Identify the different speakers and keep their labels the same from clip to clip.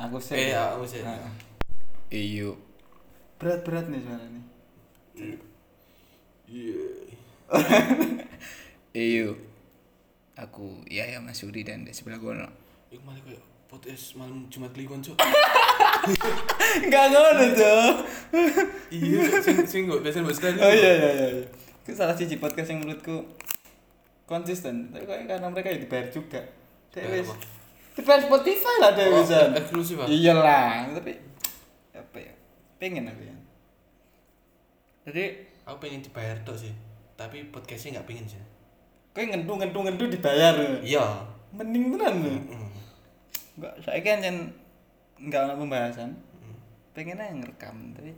Speaker 1: Aku sih.
Speaker 2: Eh, aku sih.
Speaker 1: Heeh.
Speaker 3: Iyo.
Speaker 1: Berat-berat nih suara nih.
Speaker 2: Iya.
Speaker 3: Iyo. Aku Yahya Masuri dan di sebelah gue
Speaker 2: Iku malah kayak podcast malam Jumat Kliwon, Cuk.
Speaker 1: Enggak ngono, Cok.
Speaker 2: Iya, Cuk. sing sing kok biasa mbok.
Speaker 1: Oh iya iya iya. iya. Itu salah siji podcast yang menurutku konsisten. Tapi kok karena mereka ya dibayar juga. Dek wis. Dibayar Spotify lah dek
Speaker 2: Oh,
Speaker 1: wisan.
Speaker 2: eksklusif ah.
Speaker 1: Iyalah, tapi apa ya? Pengen aku ya. Jadi
Speaker 2: Aku pengen dibayar tok sih. Tapi podcastnya nggak pengen sih.
Speaker 1: kowe ngendu ngendu ngendu dibayar.
Speaker 2: Iya.
Speaker 1: Mending tenan lho.
Speaker 2: Mm.
Speaker 1: Enggak, saya kan jen enggak ada pembahasan. Pengen aja ngerekam, tapi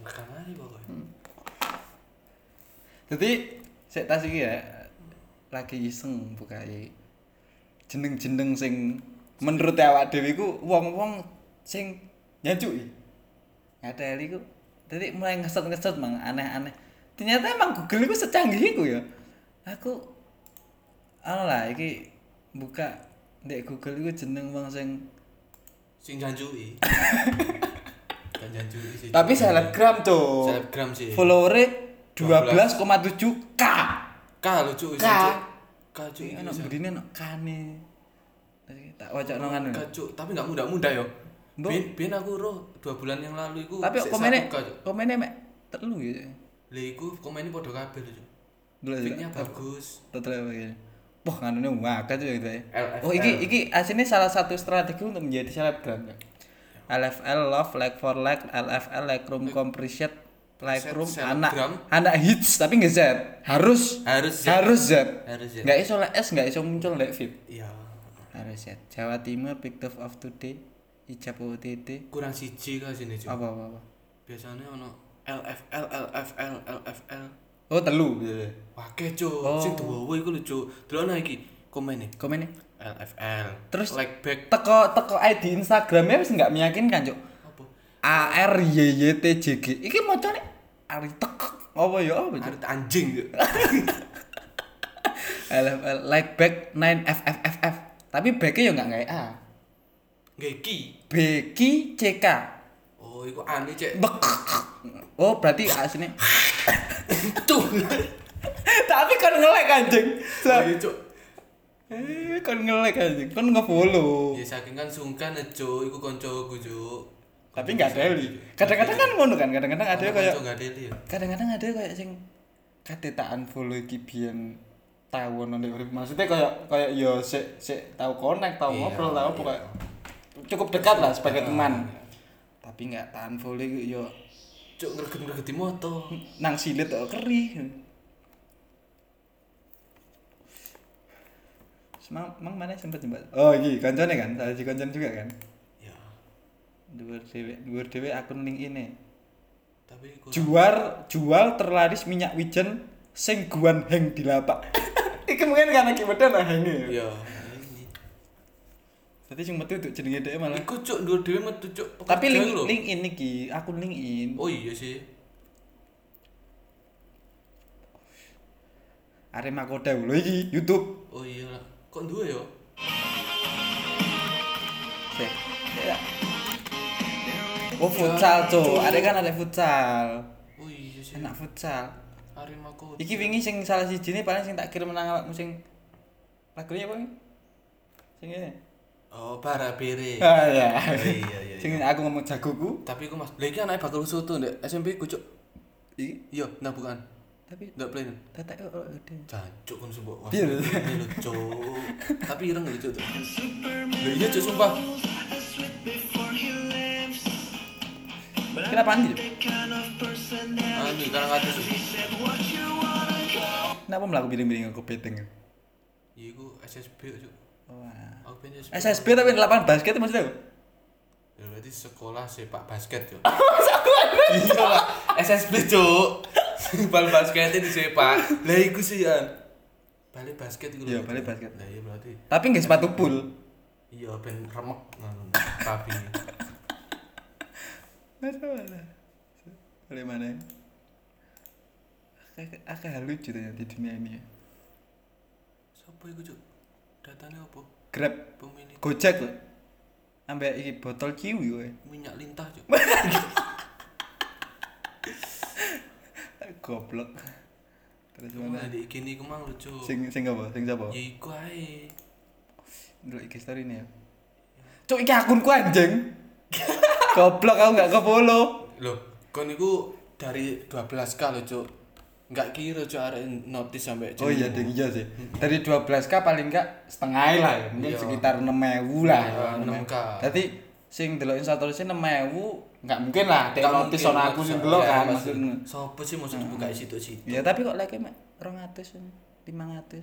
Speaker 2: Rekam aja pokoknya.
Speaker 1: Jadi saya tas iki ya lagi iseng bukai jeneng-jeneng sing menurut awak dhewe iku wong-wong sing nyacuki. Ngadeli iku. Jadi mulai ngeset-ngeset mang aneh-aneh. Ternyata emang Google iku secanggih iku ya. Aku anu lah iki buka ndek Google iku jeneng wong sing
Speaker 2: Sing janjui sih.
Speaker 1: tapi selebgram tuh.
Speaker 2: Selebgram sih.
Speaker 1: Followernya 12,7 k.
Speaker 2: K lu Cuk.
Speaker 1: K.
Speaker 2: K Cuk.
Speaker 1: Iki ana burine ana kane. Tak wacokno ngono.
Speaker 2: K Cuk, tapi nggak mudah-mudah yo.
Speaker 1: Mbok.
Speaker 2: Bin, bin aku roh dua bulan yang lalu iku
Speaker 1: Tapi komennya komennya mek telu ya.
Speaker 2: Lah iku komennya Cuk.
Speaker 1: Dulu
Speaker 2: Fitnya bagus.
Speaker 1: Total begini. Wah, nganune wakah tuh gitu ya.
Speaker 2: LFL.
Speaker 1: Oh, iki iki aslinya salah satu strategi untuk menjadi selebgram ya. LFL love like for like LFL like room compression like
Speaker 2: Set
Speaker 1: anak anak hits tapi nggak Z harus
Speaker 2: Harus Z.
Speaker 1: harus Z
Speaker 2: Harus Z.
Speaker 1: nggak iso S nggak iso muncul nggak fit
Speaker 2: Iya.
Speaker 1: harus Z Jawa Timur picked up of today ijab OTT
Speaker 2: Kurang siji ka sini, Cuk.
Speaker 1: apa apa apa
Speaker 2: Biasanya ono LFL LFL LFL.
Speaker 1: oh telu
Speaker 2: Wake Cuk.
Speaker 1: Oh.
Speaker 2: Sing duwe iku lho, Cuk. Delokno iki komene.
Speaker 1: komennya
Speaker 2: LFL.
Speaker 1: Terus-
Speaker 2: like back
Speaker 1: teko teko ID Instagramnya wis nggak meyakinkan
Speaker 2: apa?
Speaker 1: A R Y Y T J G iki macane Ari tek apa ya apa
Speaker 2: Arit anjing.
Speaker 1: LFL like back 9 F F F F tapi backnya ya nggak nggak A
Speaker 2: Nggih ki.
Speaker 1: B C K
Speaker 2: Oh, iku aneh, Cek.
Speaker 1: Bek. oh berarti aslinya
Speaker 2: Tuh.
Speaker 1: tapi kan ngelek anjing
Speaker 2: Iya, Cuk.
Speaker 1: eh kan ngelek anjing kan nge-follow
Speaker 2: Ya saking kan sungkan Cuk. Iku koncoku, Cuk.
Speaker 1: Tapi nggak ada kadang-kadang kan ngono kan kadang-kadang ada kayak
Speaker 2: ya.
Speaker 1: kadang-kadang ada kayak sing kate tak unfollow iki biyen tahu nang urip maksudnya kayak kayak yo sik sik tahu connect tahu
Speaker 2: Iya,
Speaker 1: ngobrol tahu
Speaker 2: iya.
Speaker 1: pokoknya cukup dekat lah sebagai
Speaker 2: Iya,
Speaker 1: teman
Speaker 2: iya.
Speaker 1: tapi nggak tak unfollow iki yo
Speaker 2: Cuk ngreget-ngregeti moto.
Speaker 1: nang silit kok keri Semang, mang mana sempat jembat? Oh, iki koncone kan, salah si koncon juga kan. Dhuwur dhewe, dhuwur dhewe akun link ini.
Speaker 2: Tapi kurang-
Speaker 1: jual jual terlaris minyak wijen sing guan hang di lapak iki mungkin karena lah hangnya
Speaker 2: Ya, ini.
Speaker 1: Berarti sing metu untuk jenenge dhek malah.
Speaker 2: Iku cuk ndur dhewe metu cuk.
Speaker 1: Tapi link
Speaker 2: lho.
Speaker 1: link ini ki, akun link in.
Speaker 2: Oh iya sih.
Speaker 1: Arema Koda lho iki YouTube.
Speaker 2: Oh iya lah. Kok duwe yo?
Speaker 1: Sik. Ya. Oh futsal cuk, ada kan ada futsal.
Speaker 2: Oh iya sih.
Speaker 1: Enak futsal.
Speaker 2: Arema kok.
Speaker 1: Iki wingi sing salah siji ne paling sing tak kirim nang awakmu sing lagune apa? Sing ini.
Speaker 2: Oh, para bere.
Speaker 1: Ah ya.
Speaker 2: Oh, iya iya.
Speaker 1: Sing
Speaker 2: iya.
Speaker 1: aku ngomong jagoku.
Speaker 2: Tapi aku Mas, lha iki anake bakal soto ndek SMP ku cuk.
Speaker 1: Iki
Speaker 2: Iya, nah bukan.
Speaker 1: tapi
Speaker 2: Ndak play.
Speaker 1: tetek kok gede.
Speaker 2: Jancuk kan sumpah. Wah,
Speaker 1: Iya.
Speaker 2: cuk. Tapi ireng lho cuk. tuh. Iya cuk sumpah.
Speaker 1: Kenapa anjir?
Speaker 2: Anu karang atus.
Speaker 1: Kenapa melaku biling-biling aku beteng?
Speaker 2: Iya iku SSB cuk.
Speaker 1: Wah.
Speaker 2: Aku
Speaker 1: SSB tapi lapangan basket maksudnya?
Speaker 2: Ya berarti sekolah sepak basket cuk. Iya lah, SSB cuk. Bal basket di sepak. Lah iku sih ya. Balik basket iku.
Speaker 1: Iya, balik basket.
Speaker 2: Lah iya berarti.
Speaker 1: Tapi nggak sepatu pool.
Speaker 2: Iya ben remek ngono. Tapi
Speaker 1: Masalah. Oleh mana? Agak lucu ternyata di dunia ini ya.
Speaker 2: Sopo iku cuk? Datanya apa?
Speaker 1: Grab,
Speaker 2: Pemilik.
Speaker 1: Gojek loh. ambek iki botol kiwi kowe.
Speaker 2: minyak lintah cuk
Speaker 1: Goblok. Terus mana?
Speaker 2: di gini ku mang lucu
Speaker 1: Sing sing apa? Sing sapa?
Speaker 2: ya iku ae
Speaker 1: Ndelok iki story ini ya. Cuk iki akunku anjing. Goblok aku gak ke-follow.
Speaker 2: loh kon iku dari 12k lho cuk nggak kira cuk arek notice sampai
Speaker 1: Oh iya ding iya sih. Dari 12k paling enggak setengah lah ya. Mungkin
Speaker 2: Iya.
Speaker 1: sekitar 6000 lah.
Speaker 2: Iya,
Speaker 1: ya,
Speaker 2: 6K.
Speaker 1: Dadi sing delok instastory 6000 enggak mungkin lah dek
Speaker 2: mungkin,
Speaker 1: ono aku sing delok
Speaker 2: iya,
Speaker 1: kan
Speaker 2: maksud-
Speaker 1: maksudnya.
Speaker 2: sopo sih maksud buka di situ-situ
Speaker 1: Ya tapi kok like mek 200 500.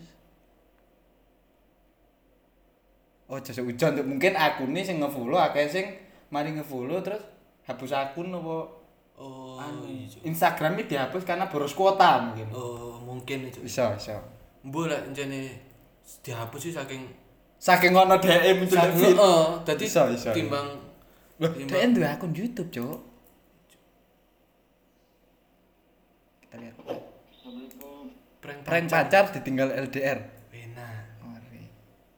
Speaker 1: Oh, jasa ujan tuh mungkin akun nih sing nge-follow akeh sing mari nge-follow terus hapus akun apa
Speaker 2: oh
Speaker 1: anu,
Speaker 2: iya
Speaker 1: Instagram ini dihapus karena boros kuota mungkin.
Speaker 2: oh mungkin cuk
Speaker 1: Bisa, bisa.
Speaker 2: mbok lek jane dihapus sih saking
Speaker 1: Saking ngono dhek muncul
Speaker 2: saking heeh dadi
Speaker 1: Bisa, bisa.
Speaker 2: timbang
Speaker 1: Loh, dhek duwe akun YouTube, Cuk. Kita lihat.
Speaker 2: prank
Speaker 1: Prank pacar ditinggal LDR.
Speaker 2: enak
Speaker 1: Ngeri.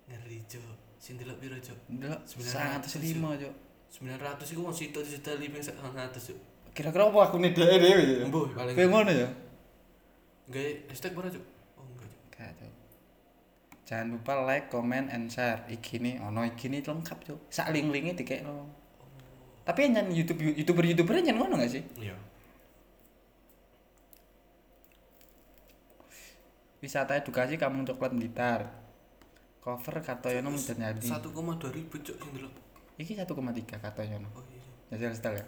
Speaker 2: ngeri cuk sing delok piro cuk
Speaker 1: Ndelok
Speaker 2: 900,
Speaker 1: 105, Cuk.
Speaker 2: 900 iku mau situ situ living 100 cuk
Speaker 1: Kira-kira apa akune dhek dhewe ya?
Speaker 2: Mbuh, paling-
Speaker 1: Kayak ngono ya?
Speaker 2: gawe hashtag berapa cuk oh enggak cuk
Speaker 1: Gak, Cuk. Jangan lupa like, comment, and share. Iki nih, ono iki nih lengkap, Cuk. Sak link-linknya dikekno. Tapi yang nyanyi YouTube YouTuber-YouTuber yang ngono gak sih?
Speaker 2: iya
Speaker 1: Wisata edukasi Kampung Coklat Blitar. Cover Kartoyono Mudarnyadi.
Speaker 2: 1,2 ribu cuk sing delok
Speaker 1: Iki 1,3 Kartoyono.
Speaker 2: oh iya
Speaker 1: Jajal style ya.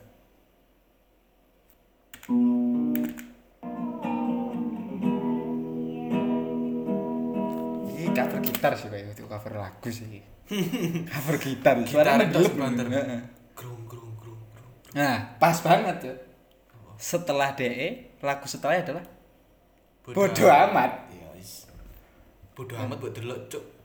Speaker 1: Ini cover gitar sih kayak itu cover lagu sih. cover gitar.
Speaker 2: Terus banter.
Speaker 1: Heeh.
Speaker 2: grung grung grung grung
Speaker 1: Nah, pas banget ya. Setelah DE, lagu setelahnya adalah
Speaker 2: Bodoh
Speaker 1: Bodo amat.
Speaker 2: Iya, wis. Bodoh amat buat delok, Cuk.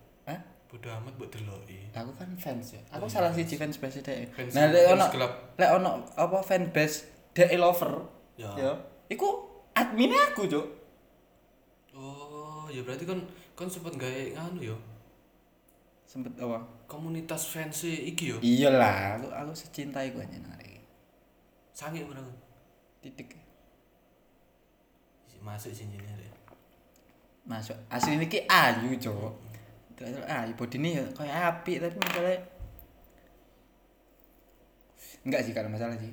Speaker 1: Hah?
Speaker 2: Bodoh amat buat delok. iya.
Speaker 1: Aku kan fans ya. Aku
Speaker 2: Oh,
Speaker 1: salah siji fans base DE.
Speaker 2: Fans-
Speaker 1: Nah, lek ono lek ono apa fan base DE lover.
Speaker 2: Ya.
Speaker 1: Ya. Iku adminnya aku, Cuk.
Speaker 2: Oh, ya berarti kan kan sempet gawe nganu yo.
Speaker 1: Sempet apa?
Speaker 2: Komunitas fans iki yo.
Speaker 1: Iyalah, aku aku secintai gue aja iki.
Speaker 2: Sange ora.
Speaker 1: Titik.
Speaker 2: Masuk sini ya.
Speaker 1: Masuk. Asli ini ki ayu, Cuk. Terus ayu body ini ya kayak api tapi masalahnya Enggak sih kalau masalah sih.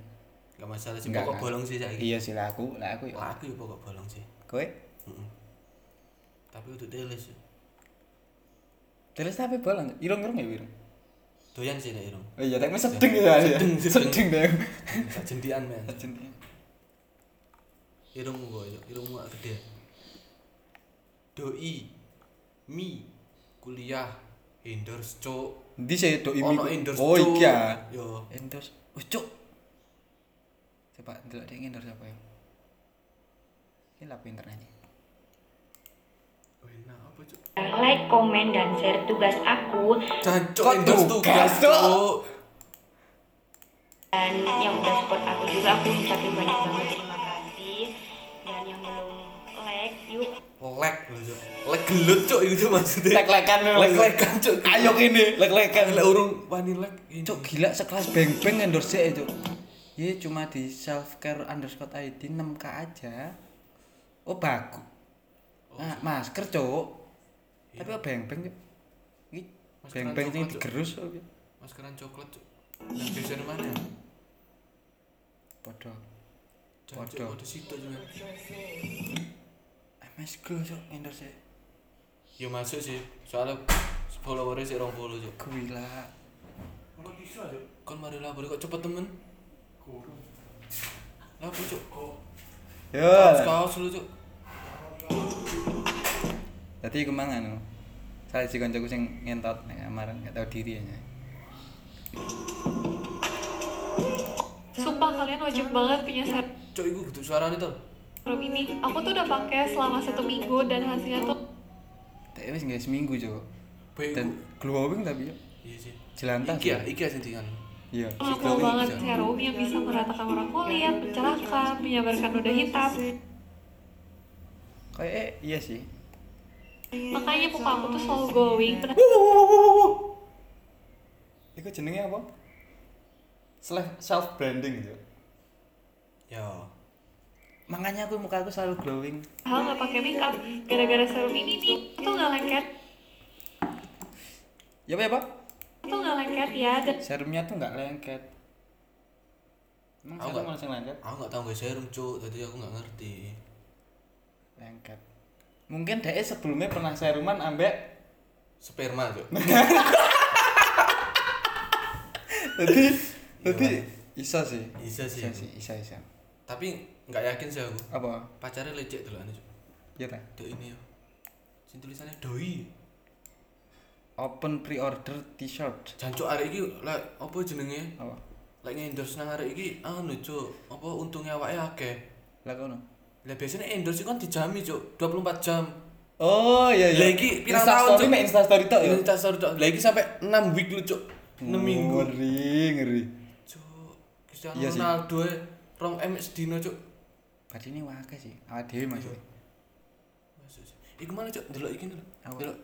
Speaker 2: Gak masalah sih
Speaker 1: Enggak,
Speaker 2: pokok
Speaker 1: enggak.
Speaker 2: bolong sih saiki.
Speaker 1: Iya sih lah aku, lah aku ya.
Speaker 2: Lah aku ya pokok bolong sih.
Speaker 1: Kowe
Speaker 2: Heeh. Tapi untuk teles.
Speaker 1: terus tapi bolong. Irung-irung ya, irung.
Speaker 2: Doyan sih nek irung.
Speaker 1: Oh iya, tapi sedeng ya. ya.
Speaker 2: Sedeng, sedeng.
Speaker 1: Deh.
Speaker 2: Sak jendian men.
Speaker 1: Sedeng.
Speaker 2: Irungmu kok yo, irungmu gede. Doi mi kuliah endorse cuk.
Speaker 1: Ndi sih ini?
Speaker 2: Ono endorse
Speaker 1: Oh iya.
Speaker 2: Yo.
Speaker 1: Endorse. Oh, Cuk. Coba ndelok dia endorse apa ya? Ini.
Speaker 2: Oh, enak apa cuk?
Speaker 4: like, komen, dan share tugas aku
Speaker 1: Kok
Speaker 2: endorse
Speaker 1: tugas, cuk.
Speaker 4: dan yang udah support aku juga aku ucapin banyak banget terima
Speaker 2: Lek lho cuk. Lek gelut cuk itu maksudnya.
Speaker 1: Lek-lekan lho.
Speaker 2: Lek-lekan cuk.
Speaker 1: Ayo ini, lek-lekan.
Speaker 2: Lek urung wani lek.
Speaker 1: Cuk gila sekelas beng-beng endorse ya cuk. Iya cuma di self care underscore ID 6k aja. Oh bagus. Nah, masker cuk. Tapi kok beng-beng cuk. Ini
Speaker 2: Maskeran
Speaker 1: beng-beng ini
Speaker 2: Cuk.
Speaker 1: digerus. Cuk.
Speaker 2: Maskeran coklat cuk. Yang geser mana?
Speaker 1: Podo. Waduh.
Speaker 2: ada situ juga.
Speaker 1: MS Glow cuk endorse.
Speaker 2: Ya masuk sih. Soalnya followernya sih 20 cuk.
Speaker 1: Gila.
Speaker 2: Kon mari lapor kok cepet temen. Lapor cuk.
Speaker 1: Yo.
Speaker 2: Kaos lu cuk.
Speaker 1: Tadi aku mangan no. Saya si koncoku sing ngentot nang kamar enggak tahu diri aja.
Speaker 5: Sumpah kalian wajib banget punya
Speaker 2: Cuk iku gitu suaranya tuh.
Speaker 5: Serum ini. Aku tuh udah pakai selama satu minggu dan hasilnya tuh
Speaker 1: Tapi wis nggak seminggu.
Speaker 2: Baik
Speaker 1: Dan glowing tapi yo.
Speaker 2: Iya sih.
Speaker 1: Jelantas.
Speaker 2: Iki ya, iki ya sentingan.
Speaker 1: Iya.
Speaker 5: Aku banget serum yang bisa meratakan warna kulit, mencerahkan, menyabarkan noda hitam.
Speaker 1: Kayak eh, iya sih.
Speaker 5: Makanya muka aku tuh selalu glowing.
Speaker 1: Iku jenenge apa? self branding gitu
Speaker 2: Ya.
Speaker 1: Makanya aku muka aku selalu glowing.
Speaker 5: Hal nggak pakai makeup. Gara-gara serum ini nih tuh nggak lengket?
Speaker 1: Ya apa ya pak.
Speaker 5: Tuh nggak lengket? Ya
Speaker 1: serumnya tuh nggak lengket. Emang
Speaker 2: Aku
Speaker 1: serum
Speaker 2: nggak-
Speaker 1: langsung lengket?
Speaker 2: Aku nggak tahu nggak serum cuk, jadi aku nggak ngerti.
Speaker 1: lengket. Mungkin dia sebelumnya pernah seruman ambek
Speaker 2: Sperma cuk.
Speaker 1: jadi jadi iso sih.
Speaker 2: Bisa sih.
Speaker 1: iso sih
Speaker 2: Tapi nggak yakin sih aku.
Speaker 1: apa
Speaker 2: Pacarnya lecek dulu cuk.
Speaker 1: ya ta
Speaker 2: Dek ini ya. Sing tulisannya doi.
Speaker 1: open pre-order t-shirt
Speaker 2: Jancuk arek iki lah apa jenenge?
Speaker 1: apa
Speaker 2: Lek endorse nang arek iki anu cuk, apa untungnya awake akeh.
Speaker 1: lah kono
Speaker 2: Lah biasanya endorse iku kan dijami cuk, 24 jam.
Speaker 1: oh iya
Speaker 2: Lah iki pirang
Speaker 1: Insta
Speaker 2: tahun
Speaker 1: story
Speaker 2: cuk.
Speaker 1: Insta story tok ya
Speaker 2: Ini tas tok. Lah iki sampai 6 week lu cuk. 6 minggu.
Speaker 1: ngeri ngeri
Speaker 2: Cuk, Cristiano
Speaker 1: Iya.
Speaker 2: Ronaldo e rong MS dino cuk.
Speaker 1: Berarti ini wakil sih awak dewi maksudnya
Speaker 2: Masuk sih. Iku mana cuk, delok iki lho.
Speaker 1: Apa?
Speaker 2: Delok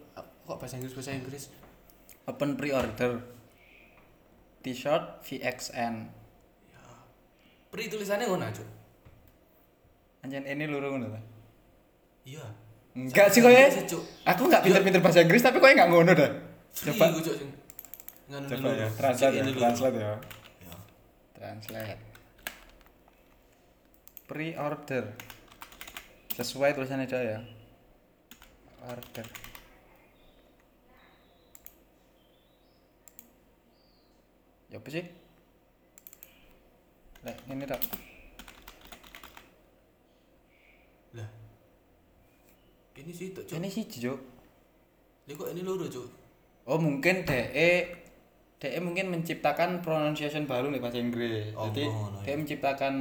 Speaker 2: kok bahasa Inggris bahasa Inggris.
Speaker 1: open pre-order t-shirt VXN
Speaker 2: Pri tulisannya ngono cuk.
Speaker 1: anjan ini luru ngono ta
Speaker 2: Iya.
Speaker 1: enggak sih koye
Speaker 2: sih cuk.
Speaker 1: aku enggak pinter-pinter bahasa Inggris tapi koye enggak ngono dah
Speaker 2: Coba
Speaker 1: coba
Speaker 2: dulu.
Speaker 1: ya translate ya
Speaker 2: dulu.
Speaker 1: translate ya
Speaker 2: Ya.
Speaker 1: translate pre-order sesuai tulisannya ya order ya apa sih Lek, ini tak
Speaker 2: Lah. Ini sih cuk.
Speaker 1: ini sih Cuk.
Speaker 2: Lah kok ini loro cuk.
Speaker 1: Oh mungkin DE DE mungkin menciptakan pronunciation baru nih bahasa Inggris.
Speaker 2: Oh,
Speaker 1: Jadi
Speaker 2: ngono,
Speaker 1: DE
Speaker 2: ya.
Speaker 1: menciptakan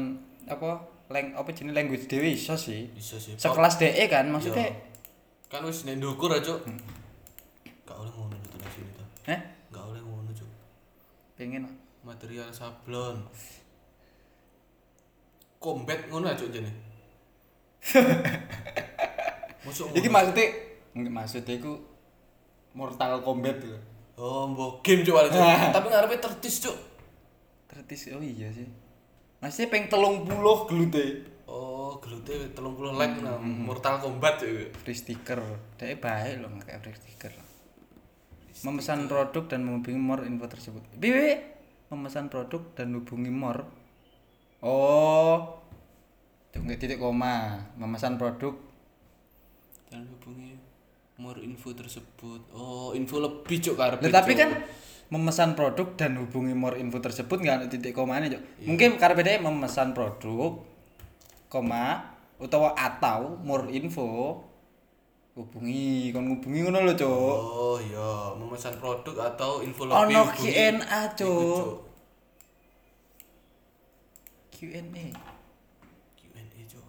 Speaker 1: apa lang apa jenis language dewe iso sih.
Speaker 2: Bisa sih.
Speaker 1: Sekelas DE kan maksudnya.
Speaker 2: Iya. Kan wis nek ndukur ya cuk. Gak oleh ngono itu nang sini tuh.
Speaker 1: Eh?
Speaker 2: Gak oleh ngono cuk.
Speaker 1: Pengen
Speaker 2: Material sablon. Combat ngono aja jane. Masuk
Speaker 1: Iki maksudnya maksudnya iku Mortal Kombat gitu.
Speaker 2: Oh, mbok game wale, Cuk. Tapi ngarepe tertis cuk.
Speaker 1: Tertis oh iya sih. Maksudnya peng telung puluh gelute.
Speaker 2: Oh, gelute 30 like nang Mortal Kombat cuk.
Speaker 1: Free sticker. DE baik loh nggak kayak free sticker. Memesan produk dan menghubungi more info tersebut. Bibi memesan produk dan hubungi more. Oh. Tuh nggak titik koma. Memesan produk
Speaker 2: Dan hubungi more info tersebut. Oh, info lebih cuk karepe.
Speaker 1: Lah, tapi kan memesan produk dan hubungi more info tersebut nggak ada titik koma Cuk. Mungkin karena beda memesan produk, koma utawa atau more info hubungi kon hubungi ngono lho cuk
Speaker 2: Oh iya, memesan produk atau info lebih
Speaker 1: ono
Speaker 2: hubungi-
Speaker 1: Q&A
Speaker 2: Iku,
Speaker 1: cuk Q&A
Speaker 2: Q&A cuk.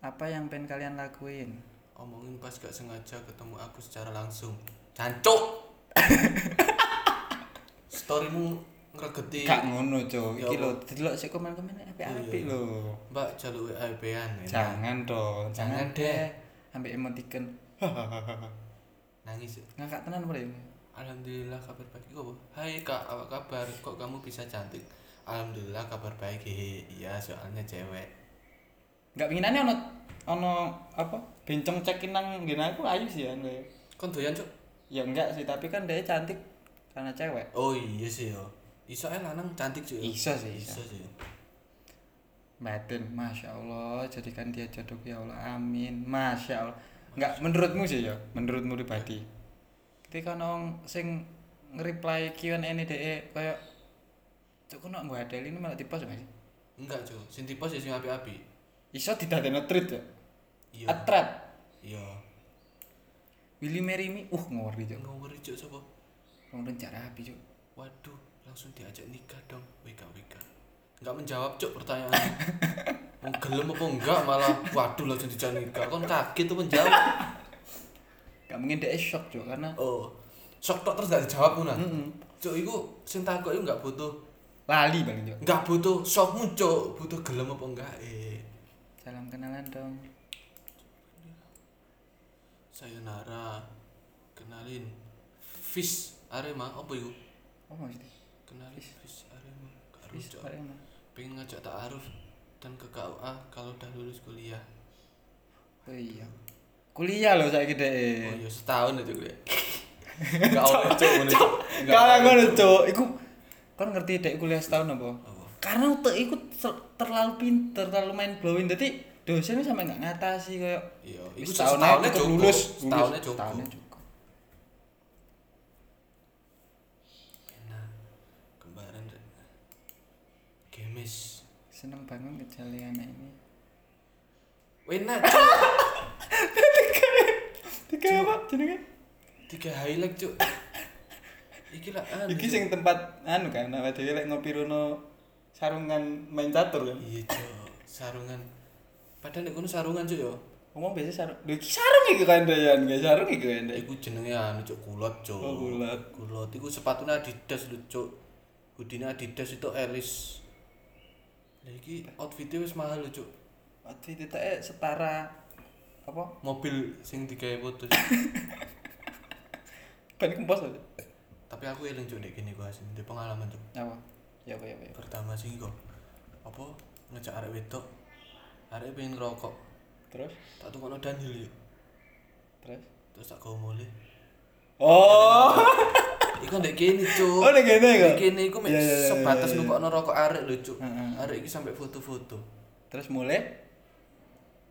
Speaker 1: apa yang pengen kalian lakuin
Speaker 2: Omongin pas gak sengaja ketemu aku secara langsung. Cancuk. Storymu ngregeti.
Speaker 1: gak ngono cuk
Speaker 2: Ya
Speaker 1: iki lho delok sik komen-komen apik-apik
Speaker 2: iya.
Speaker 1: lho
Speaker 2: Mbak jaluk WA-an ya.
Speaker 1: jangan dong jangan
Speaker 2: Jangan
Speaker 1: deh ambek emoticon
Speaker 2: Nangis.
Speaker 1: Ngakak tenan boleh
Speaker 2: Alhamdulillah kabar baik. Apa? Hai Kak, apa kabar? Kok kamu bisa cantik? Alhamdulillah kabar baik. Hehe. Iya, soalnya cewek.
Speaker 1: Enggak pinginane ono ono apa? Bencong cekin nang ngene aku ayu sih ya.
Speaker 2: Kon doyan, Cuk?
Speaker 1: Ya enggak sih, tapi kan dia cantik karena cewek.
Speaker 2: Oh iya sih yo. Iso ae lanang cantik cuy.
Speaker 1: Iso sih, iso.
Speaker 2: Iso sih.
Speaker 1: Batin, masya Allah, jadikan dia jodoh ya Allah, amin, masya Allah. Enggak, menurutmu sih ya, menurutmu pribadi. Ketika nong sing nge-reply Q&A ini deh, kayak Cuk, kok nak mbak Adele ini malah nggak sih?
Speaker 2: Enggak, Cuk. Sing tipe sih sing api-api.
Speaker 1: Iso didadekno treat ya?
Speaker 2: Iya.
Speaker 1: A trap.
Speaker 2: Iya.
Speaker 1: Will you marry me? Uh, ngori Cuk.
Speaker 2: Ngawur Cuk sapa?
Speaker 1: Wong rencana rapi Cuk.
Speaker 2: Waduh, langsung diajak nikah dong. Wika wika. Enggak menjawab Cuk pertanyaannya. Mau gelem apa enggak malah waduh langsung dijak nikah. Kon kaget tuh menjawab.
Speaker 1: Gak mungkin dia shock Cuk, karena
Speaker 2: Oh. Sok tok terus gak dijawab ngono.
Speaker 1: Mm-mm.
Speaker 2: Cuk iku sing takok iku enggak butuh
Speaker 1: lali paling Cuk.
Speaker 2: enggak butuh sokmu Cuk, butuh gelem apa enggak eh.
Speaker 1: Salam kenalan dong.
Speaker 2: Sayonara. Kenalin. Fish Arema apa iku?
Speaker 1: Oh maksudnya?
Speaker 2: Kenalin Fish Arema.
Speaker 1: Bareng, Mas.
Speaker 2: pengen ngajak ta'aruf dan ke KUA kalau udah lulus kuliah
Speaker 1: Oh iya. Kuliah loh saiki
Speaker 2: oh
Speaker 1: dek.
Speaker 2: iya setahun itu kuliah Enggak oleh cuk ngono cuk. Nggak
Speaker 1: Kalau
Speaker 2: oleh,
Speaker 1: ngono,
Speaker 2: Cuk.
Speaker 1: Cuk. Iku kan ngerti dek kuliah setahun apa?
Speaker 2: Apa?
Speaker 1: Karena utek iku ter- terlalu pinter, terlalu main blowing. Dadi dosennya sampe nggak ngatasi kayak
Speaker 2: Iya, iku
Speaker 1: setahun cukup. lulus,
Speaker 2: Setahunnya
Speaker 1: lulus.
Speaker 2: cukup.
Speaker 1: Seneng banget ngejali anak ini.
Speaker 2: Enak cuk.
Speaker 1: Tiga apa jenenge?
Speaker 2: Tiga highlight cuk. Iki lah anu.
Speaker 1: Iki
Speaker 2: Cuk.
Speaker 1: sing tempat anu kan, awake dhewe lek ngopi rono sarungan main catur kan.
Speaker 2: Iya cuk, sarungan. Padahal nek kono sarungan cuk yo.
Speaker 1: Ngomong biasa sarung. Lho iki sarung iki kandayan, guys. Sarung iki kandayan.
Speaker 2: Iku jenenge anu cuk kulot cuk.
Speaker 1: Oh, kulot.
Speaker 2: Kulot iku sepatune Adidas lho cuk. Hoodie Adidas itu Elis. Lah iki outfitnya wis mahal lho cuk.
Speaker 1: Outfit itu eh setara apa?
Speaker 2: Mobil sing digawe foto.
Speaker 1: Ban kempos aja.
Speaker 2: Tapi aku eling cuk nek kene ku asin, di pengalaman cuk.
Speaker 1: Apa? Ya apa ya apa. ya.
Speaker 2: Pertama sing kok apa ngejak arek wedok. Arek pengen ngerokok.
Speaker 1: Terus?
Speaker 2: Tak Daniel yuk.
Speaker 1: Terus?
Speaker 2: Terus tak gawe mule.
Speaker 1: Oh.
Speaker 2: Iku ndek kene cuk.
Speaker 1: Oh, ndek kene kok?
Speaker 2: Ndek kene iku mek
Speaker 1: Iya, iya, iya,
Speaker 2: sebatas
Speaker 1: iya.
Speaker 2: nukokno rokok arek lho cuk. Arek iki sampai foto-foto.
Speaker 1: Terus mulai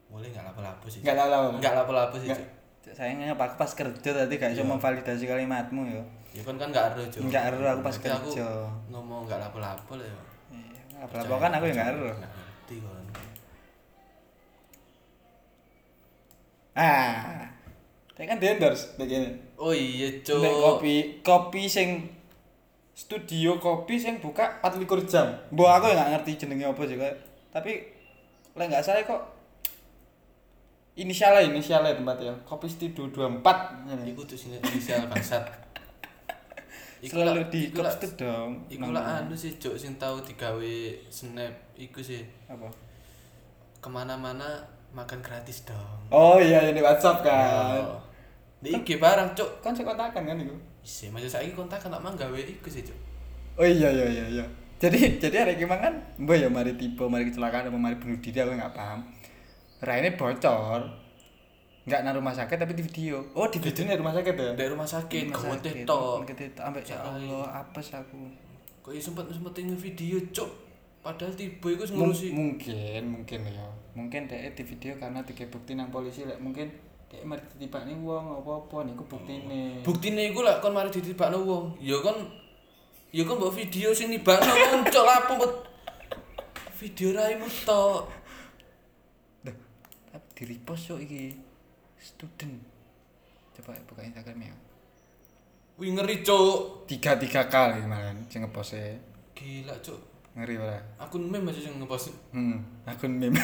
Speaker 2: Mulai enggak lapo-lapo sih.
Speaker 1: Nggak lapo-lapo?
Speaker 2: Enggak lapo-lapo sih,
Speaker 1: Nggak.
Speaker 2: Cuk.
Speaker 1: sayangnya pas pas kerja tadi gak
Speaker 2: Iya.
Speaker 1: memvalidasi kalimatmu ya.
Speaker 2: Ya kan kan enggak ero, Cuk.
Speaker 1: Nggak ero, aku pas
Speaker 2: Nanti
Speaker 1: kerja.
Speaker 2: ngomong enggak lapo-lapo lah ya.
Speaker 1: Iya, apa kan aku yang gak ero.
Speaker 2: Nggak ngerti.
Speaker 1: Ah. Kayak kan endorse begini.
Speaker 2: Oh iya, Cuk.
Speaker 1: Nek kopi, kopi sing studio kopi sing buka 24 jam. Mbok aku ya gak ngerti jenenge apa sih kok. Tapi lek gak salah kok inisialnya inisialnya tempat ya. Kopi studio 24. Ini.
Speaker 2: Iku tuh sini inisial bangsat.
Speaker 1: Selalu di
Speaker 2: iku
Speaker 1: klub dong.
Speaker 2: Iku lah anu sih, Cuk, sing tau digawe snap iku sih.
Speaker 1: Apa?
Speaker 2: Ke mana-mana makan gratis dong.
Speaker 1: Oh iya ini WhatsApp kan.
Speaker 2: Oh. Di IG barang, Cuk.
Speaker 1: Kan saya kontakan kan itu.
Speaker 2: Isi, masa saiki kontak kan mang gawe iku sih, Cuk.
Speaker 1: Oh iya iya iya iya. Jadi jadi hari gimana kan, mbak ya mari tipe, mari kecelakaan, apa mari bunuh diri aku nggak paham. Raine bocor, nggak nang rumah sakit tapi di video. Oh di video di rumah sakit ya?
Speaker 2: Dari rumah sakit,
Speaker 1: Rumah
Speaker 2: kamu.
Speaker 1: Kita sampai ya Allah apa sih aku?
Speaker 2: Kok iso sempet sempet video, Cuk. Padahal tiba iku wis
Speaker 1: Mung-
Speaker 2: ngurusi.
Speaker 1: mungkin mungkin ya. Mungkin dek di video karena tiga bukti nang polisi lek mungkin dek mari nih wong apa apa niku buktine.
Speaker 2: Buktine iku lah kon mari ditibakno wong. Ya kon ya kon mbok video sing nibakno wong cok lapo mbok video raimu tok.
Speaker 1: Dah, tapi di repost yo iki student. Coba buka Instagram ya.
Speaker 2: Wih ngeri cok.
Speaker 1: Tiga tiga kali malah sing ngepostnya.
Speaker 2: Gila cok.
Speaker 1: Ngeri ora?
Speaker 2: Akun meme aja sing ngepost.
Speaker 1: Hmm, akun meme.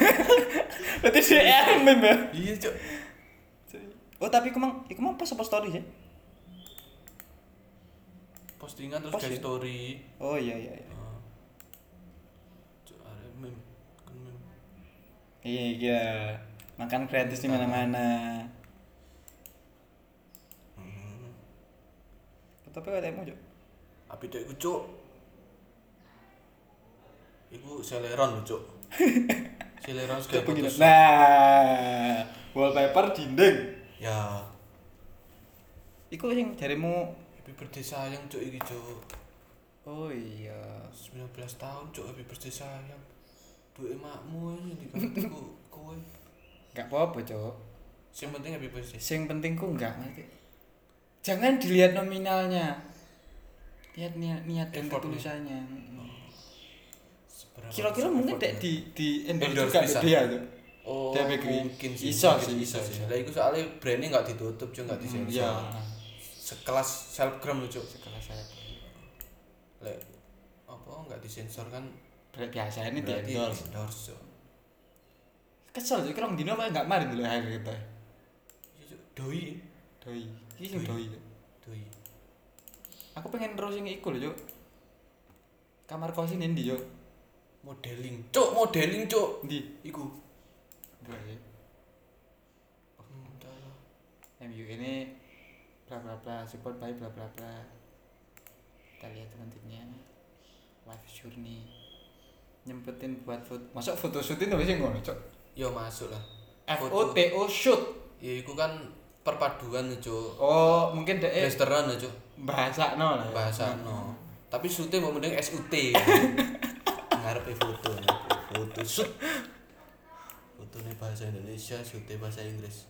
Speaker 1: Berarti dia meme ya?
Speaker 2: Iya cok.
Speaker 1: Oh tapi iku mang, iku mang pas apa story sih?
Speaker 2: Postingan terus
Speaker 1: Post ya?
Speaker 2: story.
Speaker 1: Oh iya iya iya.
Speaker 2: Ah. Cok meme.
Speaker 1: Iya iya. Makan gratis di mana-mana.
Speaker 2: Hmm.
Speaker 1: Tapi katanya mau
Speaker 2: Api dek cok. Iku seleron lho cok. Seleron segala putus.
Speaker 1: Nah, wallpaper dinding.
Speaker 2: Ya.
Speaker 1: Iku yang jarimu.
Speaker 2: Happy birthday sayang cok iki cok.
Speaker 1: Oh iya.
Speaker 2: 19 tahun cok happy birthday sayang. Emakmu ini di kantorku kowe.
Speaker 1: Gak apa-apa, Cok.
Speaker 2: Yang penting happy birthday.
Speaker 1: Sing penting ku enggak ngerti. Jangan dilihat nominalnya. Lihat niat niat dan ketulusannya.
Speaker 2: Seberapa
Speaker 1: Kira-kira mungkin dek di di endorse
Speaker 2: Endorse
Speaker 1: juga
Speaker 2: bisa.
Speaker 1: dia tuh.
Speaker 2: Oh, mungkin sih.
Speaker 1: Iso
Speaker 2: mungkin
Speaker 1: sih,
Speaker 2: iso
Speaker 1: iso
Speaker 2: sih. Lah iku soalnya brandnya nggak ditutup cok nggak disensor.
Speaker 1: Iya.
Speaker 2: Sekelas selebgram lho cok.
Speaker 1: Sekelas saya.
Speaker 2: Lek apa nggak disensor kan
Speaker 1: biasa ini di endorse.
Speaker 2: endorse.
Speaker 1: Kesel sih kalau dino malah enggak mari dulu hari kita.
Speaker 2: Iya. Doi.
Speaker 1: Doi. Iki sing
Speaker 2: Doi.
Speaker 1: doi. Aku pengen terus yang iku lho, Cuk. Kamar kos ini ndi, Cuk?
Speaker 2: Modeling. Cok, modeling cok.
Speaker 1: Ndi?
Speaker 2: Iku.
Speaker 1: Dua ya. MU ini bla bla bla support by bla bla bla. Kita lihat nantinya. live journey nyempetin buat foto masuk foto shoot itu sih ngono cok
Speaker 2: Yo masuk lah.
Speaker 1: F O. T O shoot
Speaker 2: Ya iku kan perpaduan cuk.
Speaker 1: oh mungkin deh
Speaker 2: Western cuk.
Speaker 1: bahasa no lah ya.
Speaker 2: Bahasa no. Tapi shootnya mau mending SUT. Ngarepe foto. Foto shoot. Fotonya bahasa Indonesia, shootnya bahasa Inggris.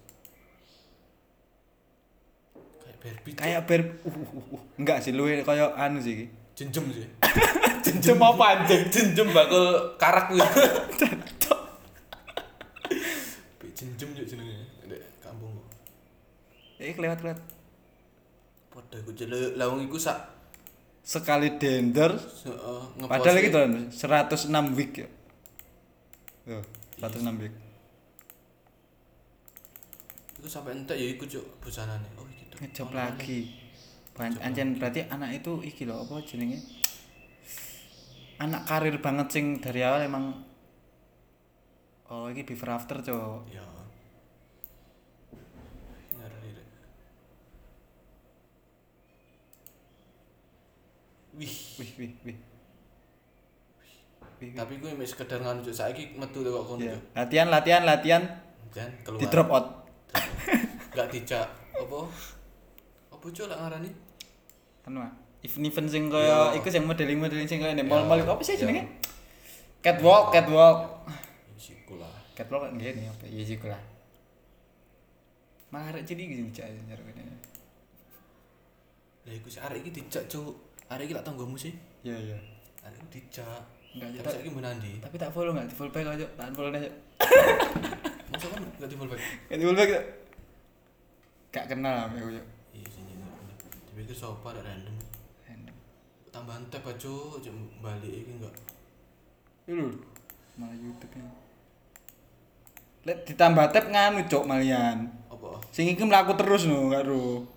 Speaker 2: Kayak Barbie. Cuk.
Speaker 1: kayak ber uh, uh, uh. enggak sih lu kayak anu sih
Speaker 2: jenjem sih.
Speaker 1: jenjem apa anjing
Speaker 2: jenjem bakal karak kuwi. Bi jenjem juk jenenge. Ndek kampung.
Speaker 1: eh kelewat kelewat
Speaker 2: Padha iku jelek lawang iku sak
Speaker 1: sekali dender
Speaker 2: heeh
Speaker 1: padahal iki tuh 106 week ya Tuh, 106 week
Speaker 2: Iku sampai entek ya iku cuk busanane. Oh iki tuh.
Speaker 1: ngejob lagi Ban- Anjen berarti anak itu iki loh apa jenenge anak karir banget sing dari awal emang oh iki before after cok
Speaker 2: Ya. Wih,
Speaker 1: wih wih wih Wih, wih.
Speaker 2: tapi gue sekedar nganu cuk saiki metu kok kono cuk.
Speaker 1: latihan latihan latihan
Speaker 2: Jan keluar.
Speaker 1: di drop out
Speaker 2: Gak dijak apa? Apa cuk lak ngarani?
Speaker 1: anu ah event event sing kaya iku sing modeling modeling sing kaya ning
Speaker 2: Iya.
Speaker 1: mall mall iku apa sih
Speaker 2: Iya.
Speaker 1: jenenge catwalk catwalk
Speaker 2: Siku lah.
Speaker 1: catwalk kan ngene apa sih lah malah arek jadi gini cak nyar kene
Speaker 2: Lah iku sih arek iki dijak cuk. Arek iki lak tanggomu sih.
Speaker 1: iya iya
Speaker 2: Arek dijak.
Speaker 1: Enggak,
Speaker 2: Tapi mbok nandi.
Speaker 1: tapi tak follow nggak di follow back aja tak follow aja
Speaker 2: Masa kan gak di fallback?
Speaker 1: Gak di follow back. Gak kenal sama aku Cak.
Speaker 2: Iya sih ini. Dipikir sopa ada random.
Speaker 1: Random.
Speaker 2: Tambahan tab aja cuk balik iki enggak.
Speaker 1: Itu lho, malah YouTube nya Lihat ditambah tab nganu cok malian
Speaker 2: Apa?
Speaker 1: sing iki mlaku terus no karo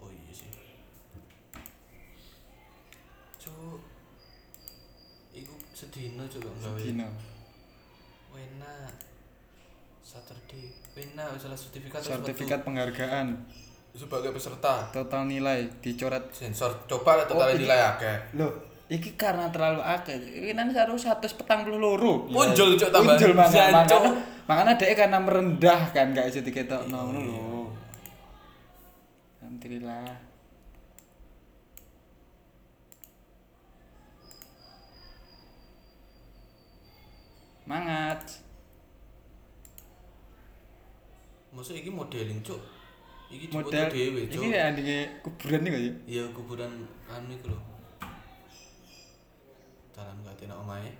Speaker 2: Oh iya sih. Cuk. Iku sedina gak gawe.
Speaker 1: Dino
Speaker 2: Wena. Saturday. Wena salah sertifikat
Speaker 1: sertifikat penghargaan.
Speaker 2: Sebagai peserta.
Speaker 1: total nilai dicoret.
Speaker 2: Sensor coba lah total
Speaker 1: Oh,
Speaker 2: nilai akeh.
Speaker 1: loh iki karena terlalu akeh. Ini nanti harus satu petang puluh loro.
Speaker 2: Punjul, Cok, tambahan.
Speaker 1: punjul makanya makanya dia karena merendah kan gak bisa diketok. No ngono lho. Alhamdulillah
Speaker 2: Maksud iki modeling cuk. Iki
Speaker 1: Model
Speaker 2: dhewe cuk.
Speaker 1: Iki ya adike kuburan nih ya.
Speaker 2: Iya kuburan anu iku lho. Jalan gak tenak omahe.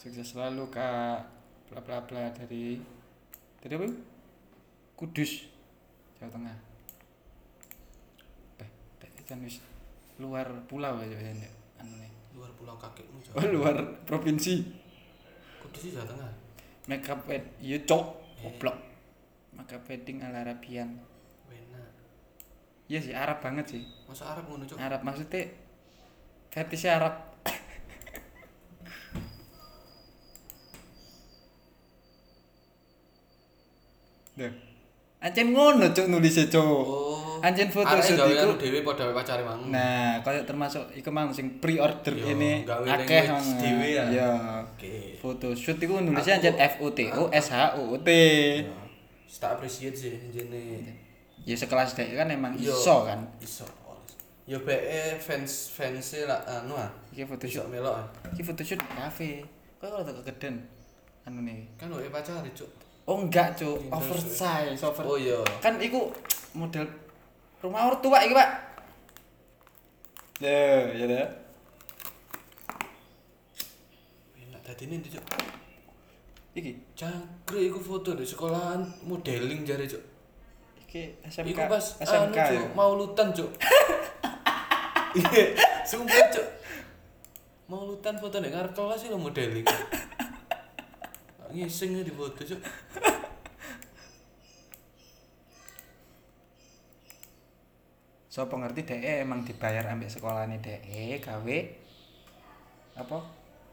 Speaker 1: Sukses selalu Kak. Bla bla bla dari dari apa? Kudus. Jawa Tengah. Eh, kan wis luar pulau ya Ndek. anu nih.
Speaker 2: Luar pulau kakekmu
Speaker 1: Oh, luar provinsi.
Speaker 2: Kudus sih Jawa Tengah.
Speaker 1: Makeup wed yo cok goblok. Makeup wedding ala Arabian.
Speaker 2: Wena.
Speaker 1: Iya sih Arab banget sih.
Speaker 2: Masa Arab ngono cuk.
Speaker 1: Arab maksudnya fetishnya Arab. Deh. Ancen ngono cuk nulisnya cuk.
Speaker 2: Oh.
Speaker 1: Anjen foto
Speaker 2: anu dhewe padha pacare mang.
Speaker 1: Nah, kayak termasuk iku mang sing pre-order ini akeh
Speaker 2: dhewe ya.
Speaker 1: Iya.
Speaker 2: Oke.
Speaker 1: Foto shoot iku nulisnya ancen F O T O S H O T.
Speaker 2: Tak appreciate sih jene.
Speaker 1: Ya sekelas dek kan emang iso kan.
Speaker 2: Iso. Yo BE fans fans lah anu ah.
Speaker 1: Iki foto
Speaker 2: Iso
Speaker 1: shoot.
Speaker 2: melok ah.
Speaker 1: Iki foto shoot kafe. Kok kalau tak kegeden anu nih.
Speaker 2: Kan wae pacare cuk.
Speaker 1: Oh enggak, Cuk. Oversize, over.
Speaker 2: Oh iya.
Speaker 1: Kan iku model rumah ortua iki, Pak. Ya, ya dah.
Speaker 2: Enak dadine ndi cuk.
Speaker 1: Iki,
Speaker 2: Cangkrik iku foto di sekolahan modeling jare cuk.
Speaker 1: iki SMK.
Speaker 2: Iku pas
Speaker 1: SMK.
Speaker 2: anu
Speaker 1: ya?
Speaker 2: cuk, mau lutan cuk. Iya, sumpah cuk. Mau lutan foto nek ngarep kelas sih lo modeling. Ngising di foto cuk.
Speaker 1: So pengerti DE emang dibayar ambek sekolahane DE gawe apa?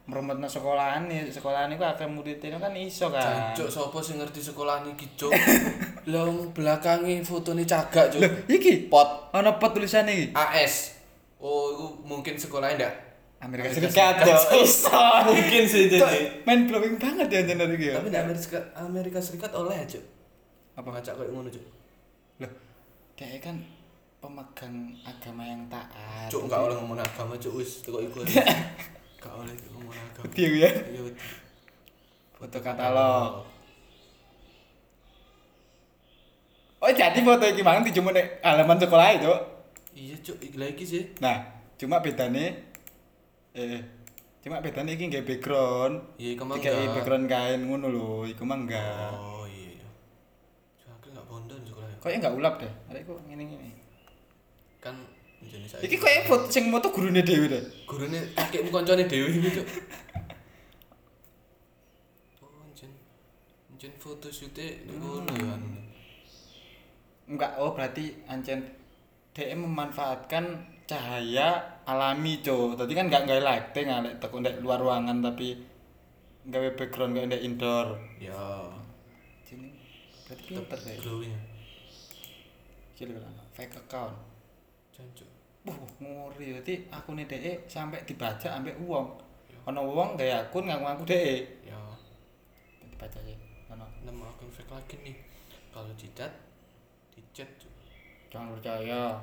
Speaker 1: Merumutno sekolahan nih, sekolahan iku akeh muridnya kan iso kan.
Speaker 2: Jancuk sapa sing ngerti sekolahan iki cuk? Lah wong belakange fotone cagak, Cuk.
Speaker 1: Iki
Speaker 2: Pot
Speaker 1: ana pot tulisane iki.
Speaker 2: AS. Oh, itu mungkin sekolahnya ndak?
Speaker 1: Amerika
Speaker 2: Amerika
Speaker 1: Serikat yo. Iso.
Speaker 2: Mungkin sih
Speaker 1: Kok
Speaker 2: jadi.
Speaker 1: main blowing banget ya jeneng iki ya.
Speaker 2: Tapi di Amerika Amerika Serikat oleh, Cuk.
Speaker 1: Apa?
Speaker 2: Ngacak kayak ngono, Cuk.
Speaker 1: Loh, dia kan pemegang agama yang taat.
Speaker 2: Cuk, enggak oleh ngomong agama, Cuk. Wis teko iku. Enggak oleh ngomong agama.
Speaker 1: Piye ya?
Speaker 2: Iya.
Speaker 1: Foto katalog. Oh, jadi foto iki mang dijumuk nek halaman sekolah itu.
Speaker 2: Iya, Cuk. Iki lagi sih.
Speaker 1: Nah, cuma bedane eh cuma bedane iki nggak background.
Speaker 2: Iya, iku mah enggak.
Speaker 1: background kain ngono lho, iku mah enggak.
Speaker 2: Oh, iya. iya. Cuk, aku enggak bondo sekolah.
Speaker 1: Kok enggak ulap deh. Arek kok ngene-ngene.
Speaker 2: Kan jenis saya.
Speaker 1: Iki koyo foto sing moto gurune dhewe deh.
Speaker 2: gurune kakekmu koncone dhewe iki, Cuk. Oh, jen. Jen foto nek ngono ya anu.
Speaker 1: Enggak, oh berarti ancen DM memanfaatkan cahaya alami, Cuk. Tadi kan enggak gawe lighting alek teko ndek luar ruangan tapi gawe background gawe ndek indoor.
Speaker 2: Ya.
Speaker 1: Sini. Berarti pinter deh.
Speaker 2: Glowing.
Speaker 1: Lho fake account.
Speaker 2: Jancuk.
Speaker 1: Wah, ngori berarti akune dhek sampai dibaca ambek wong. Ana wong gawe akun ngaku-ngaku dhek.
Speaker 2: Ya.
Speaker 1: Dibaca ya. Ana.
Speaker 2: Nama akun fake lagi nih. Kalau dicat, dicat.
Speaker 1: Jangan percaya.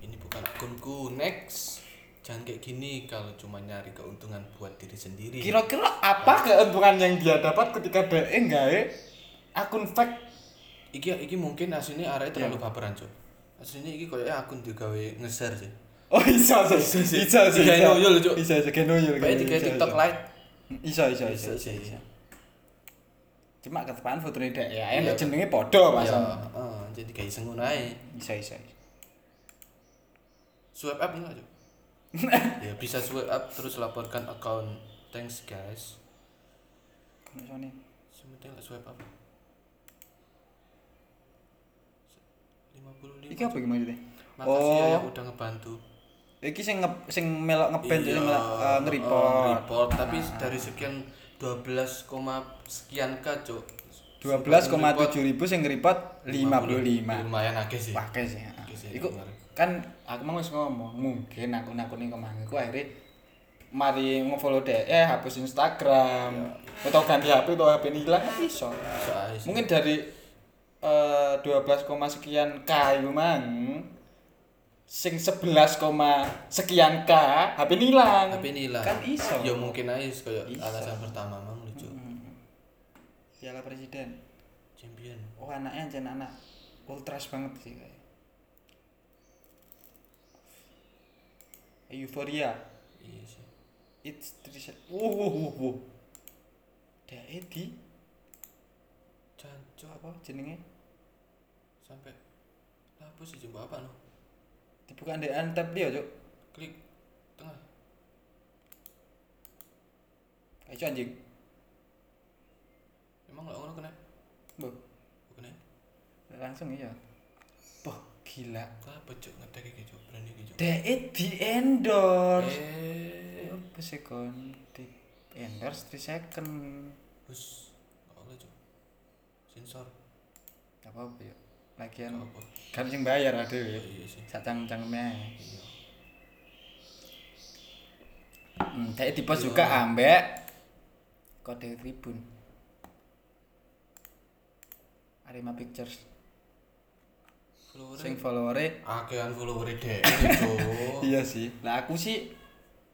Speaker 2: Ini bukan akunku. Next. Jangan kayak gini kalau cuma nyari keuntungan buat diri sendiri.
Speaker 1: Kira-kira apa keuntungan yang dia dapat ketika dhek gawe akun fake?
Speaker 2: Iki iki mungkin aslinya arek terlalu baperan, Cuk. Aslinya iki koyoke akun digawe nge-share sih.
Speaker 1: Oh, iso sih.
Speaker 2: Iso sih.
Speaker 1: Iso sih.
Speaker 2: Digawe
Speaker 1: iso.
Speaker 2: noyol, Cuk.
Speaker 1: Iso iso gawe noyol.
Speaker 2: Kayak
Speaker 1: iso,
Speaker 2: TikTok.
Speaker 1: Iso iso iso. Iso
Speaker 2: iso, sih.
Speaker 1: iso. Cuma ketepaan fotone dhek ya,
Speaker 2: Iya.
Speaker 1: enak jenenge padha Mas.
Speaker 2: Ya, heeh, jadi kayak ae.
Speaker 1: Iso iso. iso.
Speaker 2: Swipe up enggak, Cuk? ya bisa swipe up terus laporkan account. Thanks guys.
Speaker 1: Iso nih.
Speaker 2: Sementing lah swipe up. 55.
Speaker 1: Iki apa iki maksudnya?
Speaker 2: Makasih ya
Speaker 1: Oh.
Speaker 2: yang udah ngebantu.
Speaker 1: Iki sing nge, sing melok ngeband
Speaker 2: Iya,
Speaker 1: sing melok uh, nge-report.
Speaker 2: report, tapi dari sekian 12, koma sekian k, Cuk.
Speaker 1: 12,7 ribu sing nge-report 55.
Speaker 2: Lumayan akeh sih.
Speaker 1: Pakai sih.
Speaker 2: Akeh sih,
Speaker 1: Iku kan aku mau ngomong, mungkin akun-akun ini kemang iku akhirnya mari nge-follow dhek eh hapus Instagram atau ganti HP atau HP ini hilang kan iso.
Speaker 2: Bisa.
Speaker 1: Mungkin dari eh 12, koma sekian K itu mang sing 11, koma sekian K HP
Speaker 2: tapi ini lah.
Speaker 1: Kan iso.
Speaker 2: Ya mungkin aja kayak
Speaker 1: Iso.
Speaker 2: alasan pertama mang lucu.
Speaker 1: Piala Presiden.
Speaker 2: Champion.
Speaker 1: Oh anaknya anjir anak ultras banget sih kayak. Euphoria.
Speaker 2: Iya sih.
Speaker 1: It's Trisha. Wow, wow, wow, wow. Dia di
Speaker 2: Cancok
Speaker 1: apa jenenge?
Speaker 2: Sampai apa sih coba apa no?
Speaker 1: Dibuka di antep dia, Cuk.
Speaker 2: Klik tengah.
Speaker 1: Kayak itu anjing.
Speaker 2: Emang nggak ngono kena?
Speaker 1: Bu,
Speaker 2: Kena.
Speaker 1: langsung iya. Wah, gila.
Speaker 2: Apa cuk ngetek iki cuk berani iki cuk.
Speaker 1: Dia di endorse.
Speaker 2: Eh,
Speaker 1: Apa sih kon di endorse 3 second.
Speaker 2: bus. Boleh cuk. Sensor.
Speaker 1: Gak apa-apa ya. Lagian kan sing bayar ada ya.
Speaker 2: Iya sih.
Speaker 1: Sacang-cangeme ae.
Speaker 2: Iya.
Speaker 1: Hmm, pos
Speaker 2: Iya.
Speaker 1: juga ambek kode tribun. Arema Pictures.
Speaker 2: Follower.
Speaker 1: Sing followernya
Speaker 2: Akehan follower dek cuk.
Speaker 1: iya sih. Lah aku sih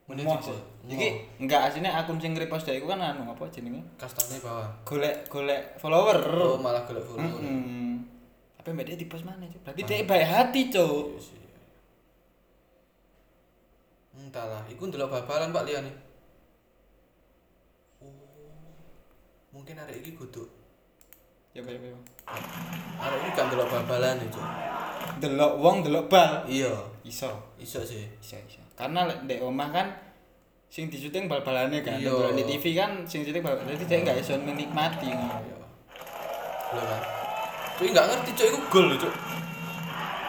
Speaker 1: mau sih. Iki enggak aslinya akun sing repost iku kan anu apa jenenge?
Speaker 2: Kastane bawah.
Speaker 1: Golek golek follower.
Speaker 2: Oh, malah golek follower.
Speaker 1: Mm-mm. Tapi mbak dia di pos mana, Cuk? Berarti dia baik hati, Cuk.
Speaker 2: Iya sih. Entahlah, iku ndelok bal-balan Pak liyane. Oh. Mungkin arek iki kudu.
Speaker 1: Ya, ya, ya.
Speaker 2: Arek iki gak ndelok bal-balan cuk.
Speaker 1: Delok wong delok bal.
Speaker 2: Iya,
Speaker 1: Iso.
Speaker 2: iso sih.
Speaker 1: Iso, iso. Karena ndek omah kan sing disyuting bal-balane kan.
Speaker 2: Iya.
Speaker 1: Delok di TV kan sing syuting bal Jadi dia enggak iso menikmati.
Speaker 2: Iya. Lho kan. Cuk enggak ngerti cuk itu gol lho cuk.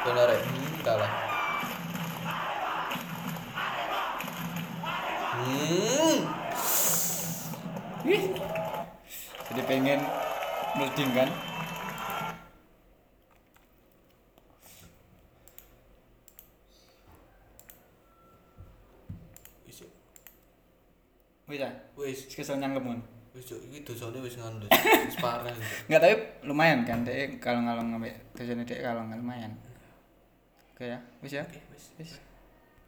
Speaker 2: ya arek kalah. Hmm.
Speaker 1: ih Jadi pengen melding kan? Wis. Ah.
Speaker 2: Wis.
Speaker 1: Wis kesel nyangkep
Speaker 2: wis cuk iki dosane wis lho. Wis parah gitu.
Speaker 1: Enggak tapi lumayan kan dek kalau ngalong ngambil dosane dek kalau lumayan. Oke ya. Wis ya. Wis.